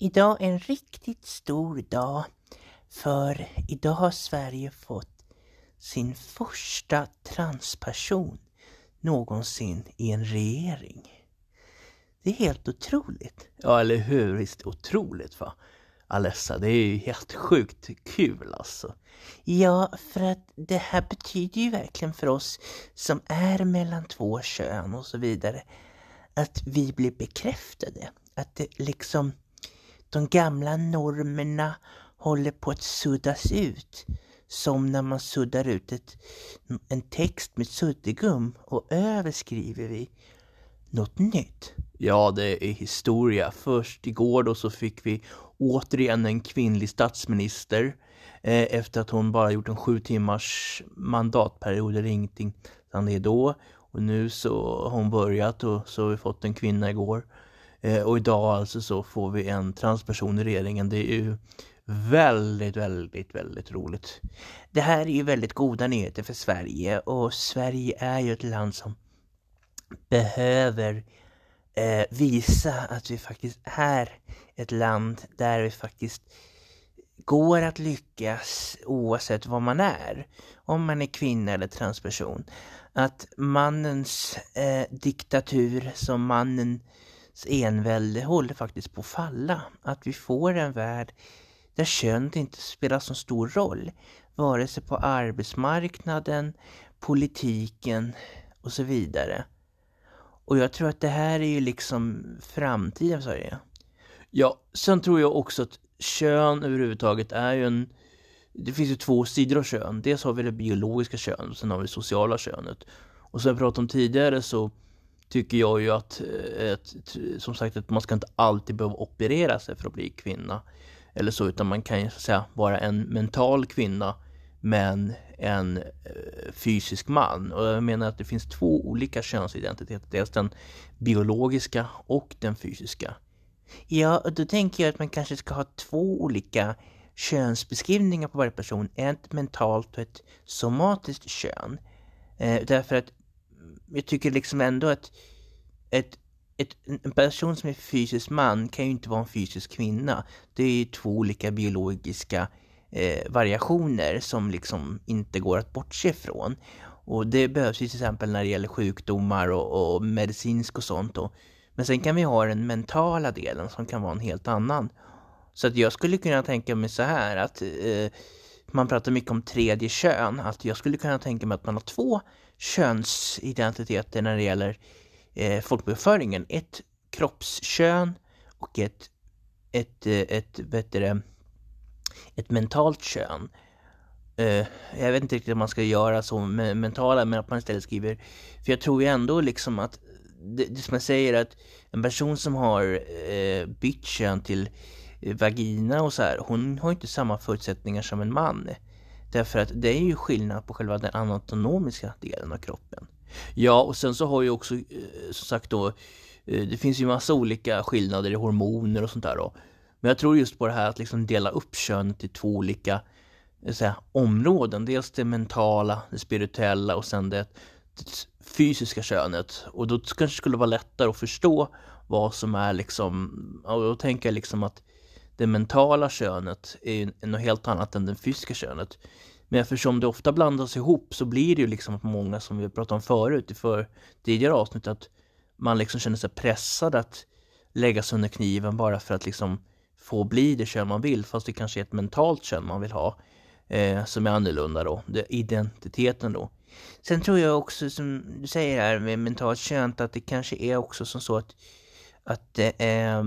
Idag är en riktigt stor dag. För idag har Sverige fått sin första transperson någonsin i en regering. Det är helt otroligt. Ja, eller hur? Visst otroligt va? Alessa, det är ju helt sjukt kul alltså. Ja, för att det här betyder ju verkligen för oss som är mellan två kön och så vidare att vi blir bekräftade. Att det liksom de gamla normerna håller på att suddas ut. Som när man suddar ut ett, en text med suddgum och över skriver vi något nytt. Ja, det är historia. Först igår då så fick vi återigen en kvinnlig statsminister eh, efter att hon bara gjort en sju timmars mandatperiod eller ingenting. Sen det är då. Och nu så har hon börjat och så har vi fått en kvinna igår. Eh, och idag alltså så får vi en transperson i regeringen. Det är ju väldigt, väldigt, väldigt roligt. Det här är ju väldigt goda nyheter för Sverige och Sverige är ju ett land som behöver eh, visa att vi faktiskt är ett land där vi faktiskt går att lyckas oavsett vad man är. Om man är kvinna eller transperson. Att mannens eh, diktatur som mannen envälde håller faktiskt på att falla. Att vi får en värld där könet inte spelar så stor roll. Vare sig på arbetsmarknaden, politiken och så vidare. Och jag tror att det här är ju liksom framtiden för Sverige. Ja, sen tror jag också att kön överhuvudtaget är ju en... Det finns ju två sidor av kön. Dels har vi det biologiska könet och sen har vi det sociala könet. Och som jag pratade om tidigare så tycker jag ju att, eh, ett, som sagt, att man ska inte alltid behöva operera sig för att bli kvinna. Eller så, utan man kan ju så att säga vara en mental kvinna men en eh, fysisk man. Och jag menar att det finns två olika könsidentiteter. Dels den biologiska och den fysiska. Ja, och då tänker jag att man kanske ska ha två olika könsbeskrivningar på varje person. Ett mentalt och ett somatiskt kön. Eh, därför att jag tycker liksom ändå att ett, ett, en person som är fysisk man kan ju inte vara en fysisk kvinna. Det är ju två olika biologiska eh, variationer som liksom inte går att bortse ifrån. Och det behövs ju till exempel när det gäller sjukdomar och, och medicinsk och sånt. Då. Men sen kan vi ha den mentala delen som kan vara en helt annan. Så att jag skulle kunna tänka mig så här att eh, man pratar mycket om tredje kön. Att jag skulle kunna tänka mig att man har två könsidentiteter när det gäller eh, folkbokföringen. Ett kroppskön och ett, ett, eh, ett, ett, ett, ett mentalt kön. Uh, jag vet inte riktigt om man ska göra så med mentala, men att man istället skriver... För jag tror ju ändå liksom att, det, det som jag säger att en person som har uh, bytt kön till Eh, vagina och så här, hon har inte samma förutsättningar som en man. Därför att det är ju skillnad på själva den anatomiska delen av kroppen. Ja, och sen så har ju också, eh, som sagt då, eh, det finns ju massa olika skillnader i hormoner och sånt där då. Men jag tror just på det här att liksom dela upp könet i två olika säga, områden. Dels det mentala, det spirituella och sen det, det fysiska könet. Och då kanske det skulle vara lättare att förstå vad som är liksom, och då tänker jag liksom att det mentala könet är något helt annat än det fysiska könet. Men eftersom det ofta blandas ihop så blir det ju liksom att många, som vi pratade om förut i för tidigare avsnitt, att man liksom känner sig pressad att lägga sig under kniven bara för att liksom få bli det kön man vill, fast det kanske är ett mentalt kön man vill ha, eh, som är annorlunda då, det, identiteten då. Sen tror jag också, som du säger här med mentalt kön, att det kanske är också som så att, att eh,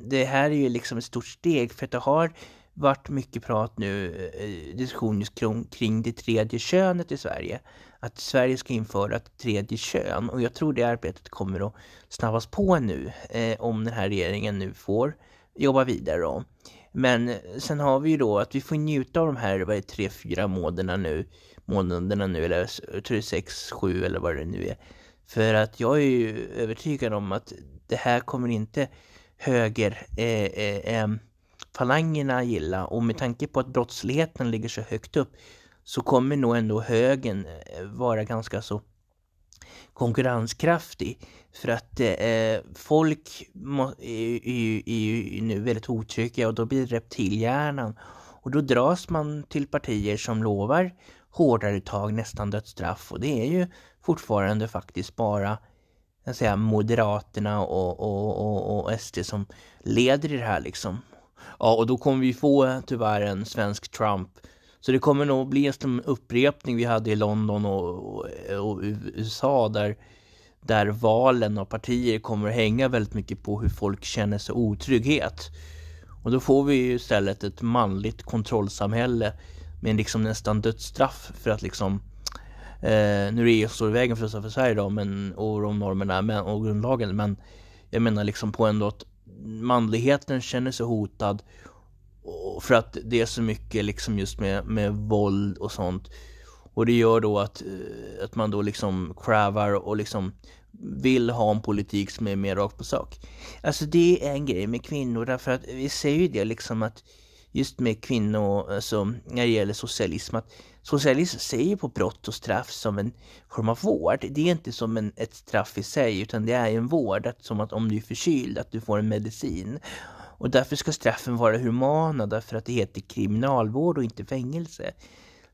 det här är ju liksom ett stort steg, för att det har varit mycket prat nu, eh, diskussioner kring, kring det tredje könet i Sverige. Att Sverige ska införa ett tredje kön och jag tror det arbetet kommer att snabbas på nu eh, om den här regeringen nu får jobba vidare då. Men eh, sen har vi ju då att vi får njuta av de här, vad är det, tre, fyra månaderna nu, månaderna nu, eller jag tror det är sex, sju eller vad det nu är. För att jag är ju övertygad om att det här kommer inte höger eh, eh, eh, falangerna gilla och med tanke på att brottsligheten ligger så högt upp så kommer nog ändå högen eh, vara ganska så konkurrenskraftig. För att eh, eh folk må, är, är, ju nu väldigt otrygga och då blir det reptilhjärnan. Och då dras man till partier som lovar hårdare tag, nästan dödsstraff. Och det är ju fortfarande faktiskt bara jag säga, Moderaterna och, och, och, och SD som leder i det här liksom. Ja, och då kommer vi få tyvärr en svensk Trump. Så det kommer nog bli en upprepning vi hade i London och, och, och USA där, där valen av partier kommer att hänga väldigt mycket på hur folk känner sig otrygghet. Och då får vi ju istället ett manligt kontrollsamhälle med liksom nästan dödsstraff för att liksom eh, nu är det står i vägen för, för Sverige då, men, och de normerna men, och grundlagen, men jag menar liksom på ändå att manligheten känner sig hotad för att det är så mycket liksom just med, med våld och sånt. Och det gör då att, eh, att man då liksom krävar och liksom vill ha en politik som är mer rakt på sak. Alltså det är en grej med kvinnor därför att vi ser ju det liksom att just med kvinnor, alltså när det gäller socialism, att socialism ser på brott och straff som en form av vård. Det är inte som en, ett straff i sig, utan det är en vård, att, som att om du är förkyld, att du får en medicin. Och därför ska straffen vara humana, därför att det heter kriminalvård och inte fängelse.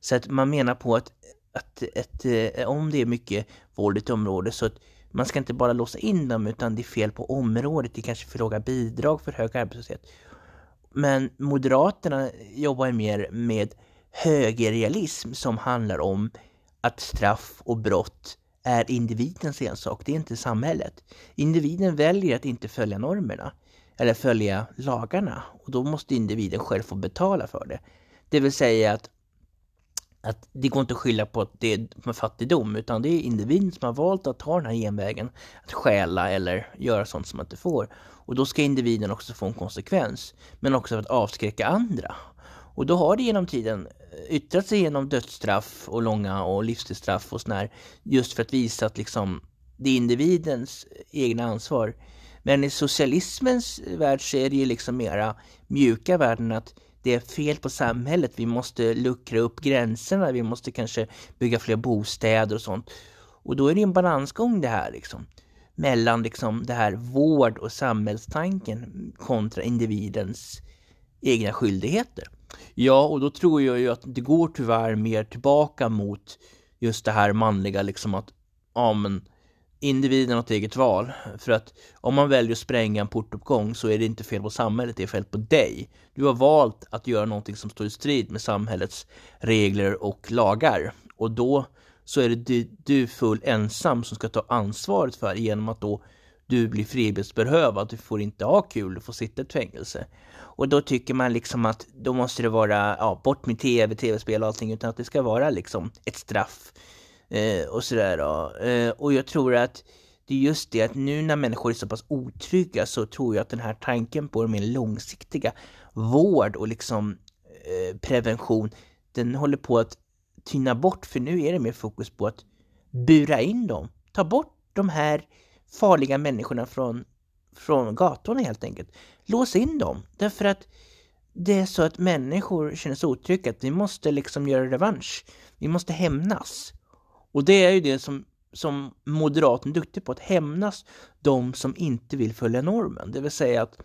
Så att man menar på att, att, att, att om det är mycket våld i ett område så att man ska inte bara låsa in dem utan det är fel på området, det är kanske för låga bidrag, för hög arbetslöshet. Men Moderaterna jobbar mer med högerrealism som handlar om att straff och brott är individens ensak, det är inte samhället. Individen väljer att inte följa normerna eller följa lagarna och då måste individen själv få betala för det. Det vill säga att, att det går inte att skylla på att det är fattigdom utan det är individen som har valt att ta den här genvägen, att stjäla eller göra sånt som man inte får. Och då ska individen också få en konsekvens, men också för att avskräcka andra. Och då har det genom tiden eh, yttrat sig genom dödsstraff och långa och livstidsstraff och sådär, just för att visa att liksom det är individens egna ansvar. Men i socialismens värld så är det ju liksom mera mjuka värden. att det är fel på samhället, vi måste luckra upp gränserna, vi måste kanske bygga fler bostäder och sånt. Och då är det en balansgång det här liksom mellan liksom det här vård och samhällstanken kontra individens egna skyldigheter. Ja, och då tror jag ju att det går tyvärr mer tillbaka mot just det här manliga liksom att ja men individen har ett eget val. För att om man väljer att spränga en portuppgång så är det inte fel på samhället, det är fel på dig. Du har valt att göra någonting som står i strid med samhällets regler och lagar. Och då så är det du, du full ensam som ska ta ansvaret för genom att då du blir frihetsberövad, du får inte ha kul, du får sitta i ett fängelse. Och då tycker man liksom att då måste det vara, ja, bort med tv, tv-spel och allting, utan att det ska vara liksom ett straff. Eh, och sådär då. Eh, och jag tror att det är just det att nu när människor är så pass otrygga så tror jag att den här tanken på det mer långsiktiga vård och liksom eh, prevention, den håller på att tyna bort, för nu är det mer fokus på att bura in dem. Ta bort de här farliga människorna från, från gatorna helt enkelt. Lås in dem, därför att det är så att människor känner sig otrygga, att vi måste liksom göra revansch. Vi måste hämnas. Och det är ju det som, som moderaten är duktiga på, att hämnas de som inte vill följa normen. Det vill säga att,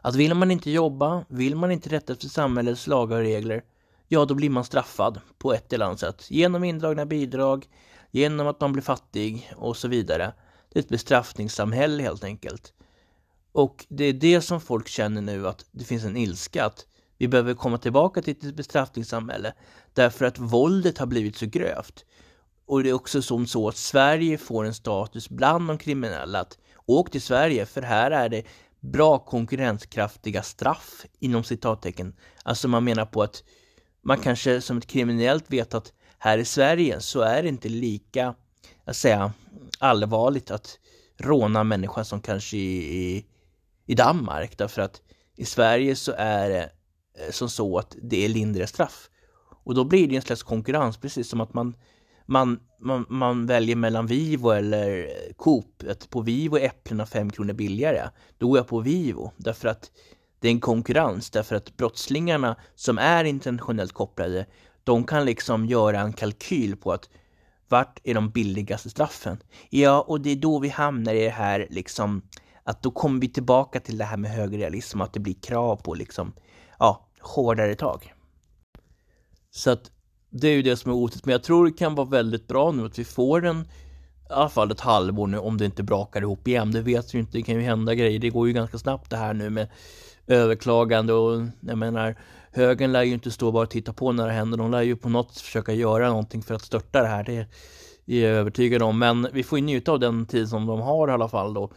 att vill man inte jobba, vill man inte rätta efter samhällets lagar och regler, ja då blir man straffad på ett eller annat sätt. Genom indragna bidrag, genom att man blir fattig och så vidare. Det är ett bestraffningssamhälle helt enkelt. Och det är det som folk känner nu att det finns en ilska att vi behöver komma tillbaka till ett bestraffningssamhälle därför att våldet har blivit så grövt. Och det är också som så att Sverige får en status bland de kriminella att åk till Sverige för här är det bra konkurrenskraftiga straff inom citattecken. Alltså man menar på att man kanske som ett kriminellt vet att här i Sverige så är det inte lika, att säga, allvarligt att råna människan som kanske i, i, Danmark. Därför att i Sverige så är det eh, som så att det är lindre straff. Och då blir det en slags konkurrens, precis som att man, man, man, man väljer mellan Vivo eller Coop. Att på Vivo är äpplena 5 kronor billigare. Då går jag på Vivo, därför att det är en konkurrens därför att brottslingarna som är internationellt kopplade, de kan liksom göra en kalkyl på att vart är de billigaste straffen? Ja, och det är då vi hamnar i det här liksom att då kommer vi tillbaka till det här med högrealism, att det blir krav på liksom, ja, hårdare tag. Så att det är ju det som är otäckt, men jag tror det kan vara väldigt bra nu att vi får en i alla fall ett halvår nu om det inte brakar ihop igen. Det vet vi inte, det kan ju hända grejer. Det går ju ganska snabbt det här nu med överklagande och jag menar högern lär ju inte stå bara och titta på när det händer. De lär ju på något försöka göra någonting för att störta det här. Det är jag övertygad om. Men vi får ju njuta av den tid som de har i alla fall då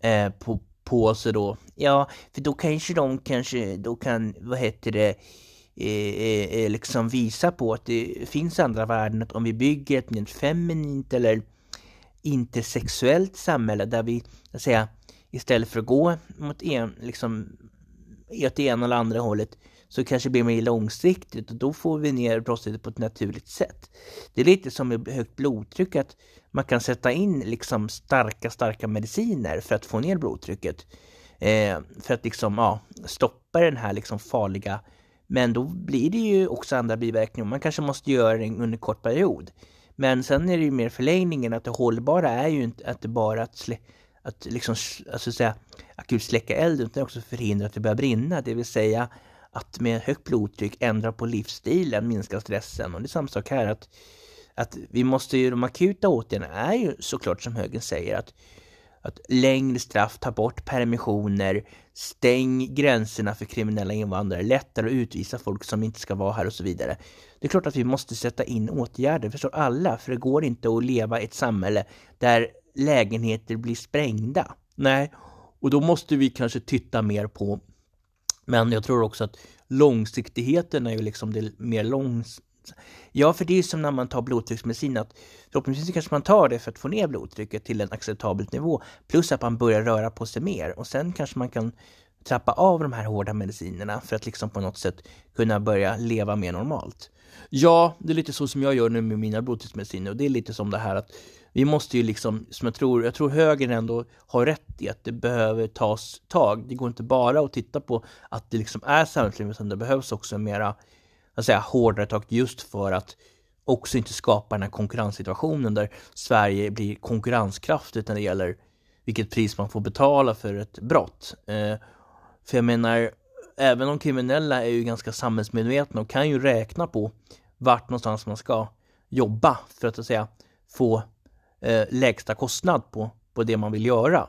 eh, på, på sig då. Ja, för då kanske de kanske då kan, vad heter det, Eh, eh, eh, liksom visa på att det finns andra värden. Att om vi bygger ett mer feminint eller intersexuellt samhälle där vi, att säga, istället för att gå mot en, liksom, åt det ena eller andra hållet så kanske det blir mer långsiktigt och då får vi ner brottsligheten på ett naturligt sätt. Det är lite som med högt blodtryck att man kan sätta in liksom starka, starka mediciner för att få ner blodtrycket. Eh, för att liksom, ja, stoppa den här liksom farliga men då blir det ju också andra biverkningar. Man kanske måste göra det under en kort period. Men sen är det ju mer förlängningen att det hållbara är ju inte att det bara att, slä, att liksom, alltså säga, akut släcka elden utan också förhindra att det börjar brinna. Det vill säga att med högt blodtryck ändra på livsstilen, minska stressen. Och det är samma sak här att, att vi måste ju, de akuta åtgärderna är ju såklart som högern säger att att längre straff, ta bort permissioner, stäng gränserna för kriminella invandrare, lättare att utvisa folk som inte ska vara här och så vidare. Det är klart att vi måste sätta in åtgärder, förstår alla, för det går inte att leva i ett samhälle där lägenheter blir sprängda. Nej, och då måste vi kanske titta mer på men jag tror också att långsiktigheten är ju liksom det mer långs... Ja, för det är som när man tar blodtrycksmedicin att förhoppningsvis kanske man tar det för att få ner blodtrycket till en acceptabel nivå plus att man börjar röra på sig mer och sen kanske man kan trappa av de här hårda medicinerna för att liksom på något sätt kunna börja leva mer normalt. Ja, det är lite så som jag gör nu med mina blodtrycksmediciner och det är lite som det här att vi måste ju liksom, som jag tror, jag tror högern ändå har rätt i att det behöver tas tag. Det går inte bara att titta på att det liksom är samhällsliv utan det behövs också en mera, att säga, hårdare tag just för att också inte skapa den här konkurrenssituationen där Sverige blir konkurrenskraftigt när det gäller vilket pris man får betala för ett brott. Eh, för jag menar, även de kriminella är ju ganska samhällsmedvetna och kan ju räkna på vart någonstans man ska jobba för att, att säga få eh, lägsta kostnad på, på det man vill göra.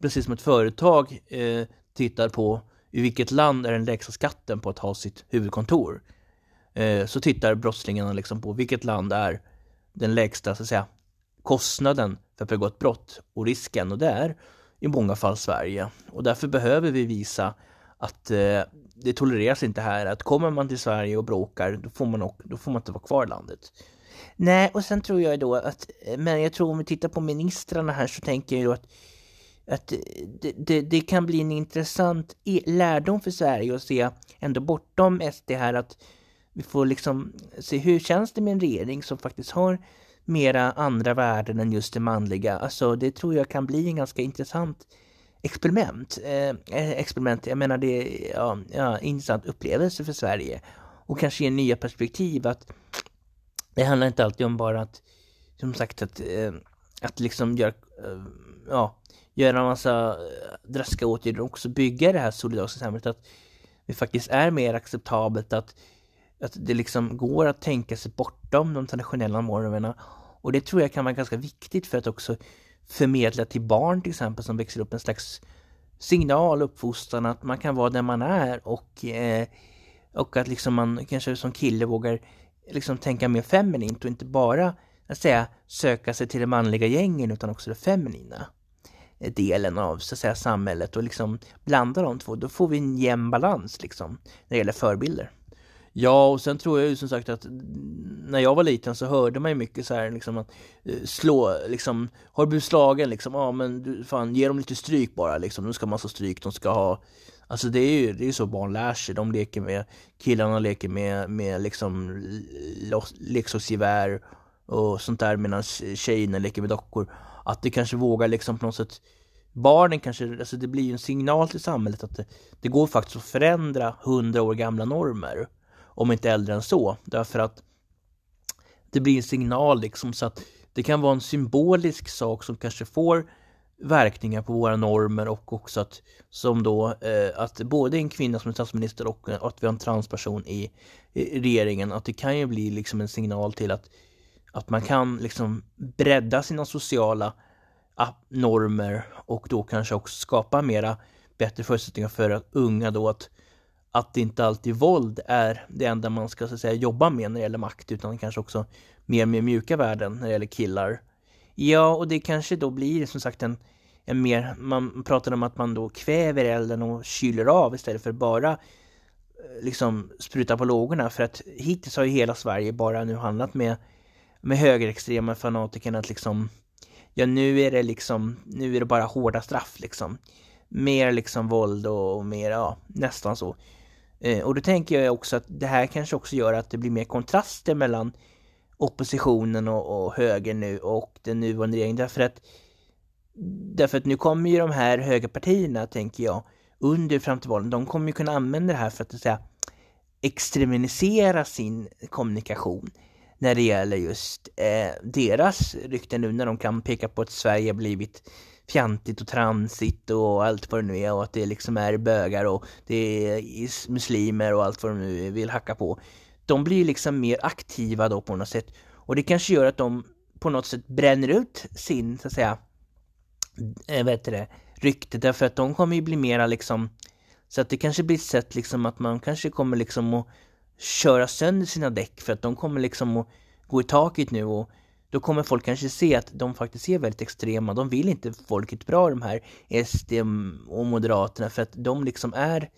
Precis som ett företag eh, tittar på i vilket land är den lägsta skatten på att ha sitt huvudkontor. Eh, så tittar brottslingarna liksom på vilket land är den lägsta så att säga, kostnaden för att begå ett brott och risken och det är i många fall Sverige. Och därför behöver vi visa att eh, det tolereras inte här att kommer man till Sverige och bråkar då får man, då får man inte vara kvar i landet. Nej, och sen tror jag då att, eh, men jag tror om vi tittar på ministrarna här så tänker jag då att, att eh, det, det, det kan bli en intressant e-, lärdom för Sverige att se ändå bortom SD här att vi får liksom se hur känns det med en regering som faktiskt har mera andra värden än just det manliga. Alltså det tror jag kan bli en ganska intressant experiment. Eh, eh experiment, jag menar det är ja, ja, intressant upplevelse för Sverige och kanske ge nya perspektiv att det handlar inte alltid om bara att, som sagt, att, eh, att liksom göra, eh, ja, göra en massa draska drastiska åtgärder och också bygga det här solidariska samhället. Att det faktiskt är mer acceptabelt att, att det liksom går att tänka sig bortom de traditionella normerna. Och det tror jag kan vara ganska viktigt för att också förmedla till barn till exempel som växer upp en slags signal, uppfostran att man kan vara den man är och, eh, och att liksom man kanske som kille vågar liksom tänka mer feminint och inte bara att säga söka sig till de manliga gängen utan också den feminina delen av så att säga samhället och liksom blanda de två. Då får vi en jämn balans liksom när det gäller förebilder. Ja, och sen tror jag ju som sagt att när jag var liten så hörde man ju mycket så här liksom att eh, slå, liksom, har du blivit slagen liksom, ja men du, fan ge dem lite stryk bara liksom, nu ska man få stryk, de ska ha Alltså det är ju det är så barn lär sig. De leker med, killarna leker med, med liksom leksaksgevär och sånt där medan tjejerna leker med dockor. Att det kanske vågar liksom på något sätt Barnen kanske, alltså det blir ju en signal till samhället att det, det går faktiskt att förändra hundra år gamla normer. Om inte äldre än så. Därför att det blir en signal liksom så att det kan vara en symbolisk sak som kanske får verkningar på våra normer och också att som då eh, att både en kvinna som är statsminister och att vi har en transperson i, i regeringen, att det kan ju bli liksom en signal till att att man kan liksom bredda sina sociala ah, normer och då kanske också skapa mera bättre förutsättningar för att unga då att att inte alltid våld är det enda man ska så att säga jobba med när det gäller makt utan kanske också mer med mjuka värden när det gäller killar. Ja, och det kanske då blir som sagt en, en mer, man pratar om att man då kväver elden och kyler av istället för bara eh, liksom spruta på lågorna för att hittills har ju hela Sverige bara nu handlat med med högerextrema fanatikerna att liksom ja nu är det liksom, nu är det bara hårda straff liksom. Mer liksom våld och, mer, ja, nästan så. Eh, och då tänker jag också att det här kanske också gör att det blir mer kontraster mellan oppositionen och, och högern nu och den nuvarande regeringen. Därför att, därför att nu kommer ju de här högerpartierna, tänker jag, under fram till valen, de kommer ju kunna använda det här för att, att säga, extremisera sin kommunikation när det gäller just eh, deras rykte nu när de kan peka på att Sverige blivit fjantigt och transigt och allt vad det nu är och att det liksom är bögar och det är muslimer och allt vad de nu vill hacka på. De blir liksom mer aktiva då på något sätt och det kanske gör att de på något sätt bränner ut sin, så att säga, äh, vad heter det, rykte därför att de kommer ju bli mera liksom så att det kanske blir ett sätt liksom att man kanske kommer liksom att köra sönder sina däck för att de kommer liksom att gå i taket nu och då kommer folk kanske se att de faktiskt är väldigt extrema. De vill inte folket bra de här SD och Moderaterna för att de liksom är,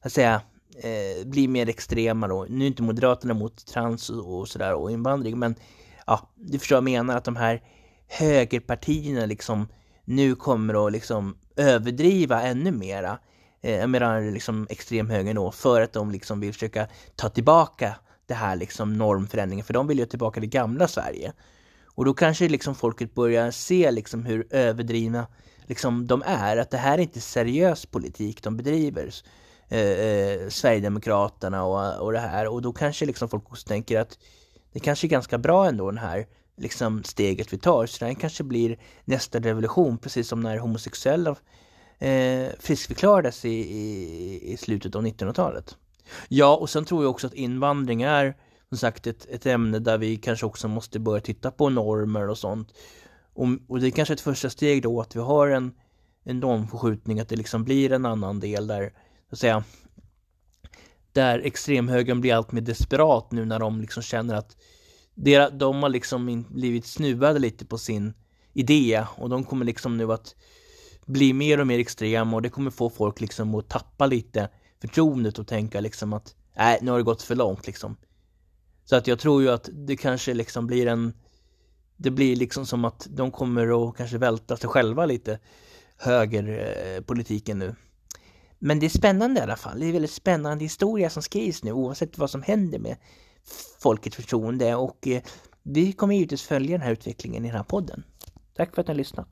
att säga, eh, blir mer extrema då. Nu är inte Moderaterna mot trans och, och sådär och invandring men ja, du förstår vad jag menar att de här högerpartierna liksom nu kommer att liksom överdriva ännu mera eh, medan liksom extremhögern då, för att de liksom vill försöka ta tillbaka det här liksom normförändringen, för de vill ju tillbaka det gamla Sverige. Och då kanske liksom folket börjar se liksom hur överdrivna liksom de är, att det här är inte seriös politik de bedriver. Eh, eh, Sverigedemokraterna och, och det här och då kanske liksom folk också tänker att det kanske är ganska bra ändå den här liksom steget vi tar, så det här kanske blir nästa revolution, precis som när homosexuella eh, friskförklarades i, i, i slutet av 1900-talet. Ja, och sen tror jag också att invandring är som sagt ett, ett ämne där vi kanske också måste börja titta på normer och sånt. Och, och det är kanske ett första steg då att vi har en, en normförskjutning, att det liksom blir en annan del där, så att säga, där extremhögern blir allt mer desperat nu när de liksom känner att de har liksom blivit snuvade lite på sin idé och de kommer liksom nu att bli mer och mer extrema och det kommer få folk liksom att tappa lite förtroendet och tänka liksom att nej, nu har det gått för långt liksom. Så att jag tror ju att det kanske liksom blir en det blir liksom som att de kommer att kanske välta sig själva lite högerpolitiken eh, nu. Men det är spännande i alla fall. Det är en väldigt spännande historia som skrivs nu oavsett vad som händer med folkets förtroende och eh, vi kommer givetvis följa den här utvecklingen i den här podden. Tack för att ni har lyssnat.